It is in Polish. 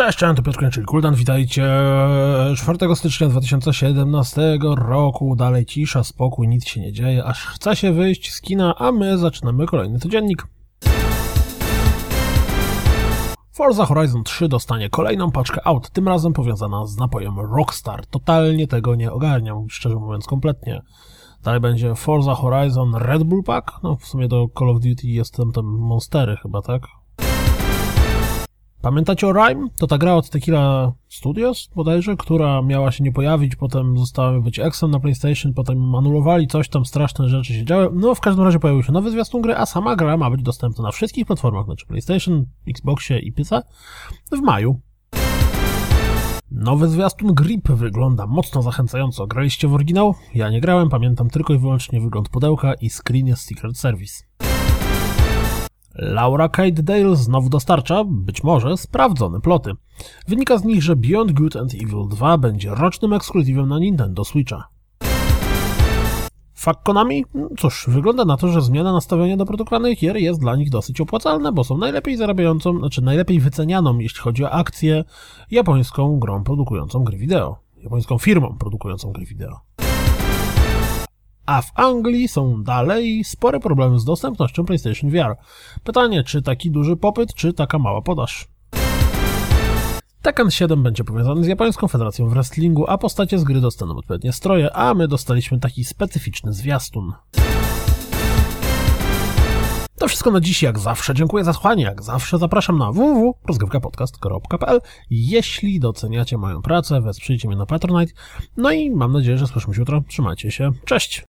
Cześć, cześć, to Piotr Kończyk, Kuldan, witajcie 4 stycznia 2017 roku, dalej cisza, spokój, nic się nie dzieje, aż chce się wyjść z kina, a my zaczynamy kolejny codziennik. Forza Horizon 3 dostanie kolejną paczkę aut, tym razem powiązana z napojem Rockstar. Totalnie tego nie ogarniam, szczerze mówiąc, kompletnie. Dalej będzie Forza Horizon Red Bull Pack, no w sumie do Call of Duty jestem tam Monstery chyba, tak? Pamiętacie o Rime? To ta gra od Tequila Studios bodajże, która miała się nie pojawić, potem została być Exxon na PlayStation, potem anulowali coś tam, straszne rzeczy się działy. No w każdym razie pojawił się nowy zwiastun gry, a sama gra ma być dostępna na wszystkich platformach, znaczy PlayStation, Xboxie i PC w maju. Nowy zwiastun Grip wygląda mocno zachęcająco. Graliście w oryginał? Ja nie grałem, pamiętam tylko i wyłącznie wygląd pudełka i screenie z Secret Service. Laura Kate Dale znowu dostarcza, być może, sprawdzone ploty. Wynika z nich, że Beyond Good and Evil 2 będzie rocznym ekskluzywem na Nintendo Switcha. Fakt Konami? Cóż, wygląda na to, że zmiana nastawienia do produkowanych gier jest dla nich dosyć opłacalna, bo są najlepiej zarabiającą, znaczy najlepiej wycenianą, jeśli chodzi o akcję, japońską grą produkującą gry wideo. Japońską firmą produkującą gry wideo a w Anglii są dalej spore problemy z dostępnością PlayStation VR. Pytanie, czy taki duży popyt, czy taka mała podaż? Tekken 7 będzie powiązany z Japońską Federacją Wrestlingu, a postacie z gry dostaną odpowiednie stroje, a my dostaliśmy taki specyficzny zwiastun. To wszystko na dziś, jak zawsze. Dziękuję za słuchanie. Jak zawsze zapraszam na www.rozgrywkapodcast.pl Jeśli doceniacie moją pracę, wesprzyjcie mnie na Patronite. No i mam nadzieję, że słyszymy się jutro. Trzymajcie się. Cześć!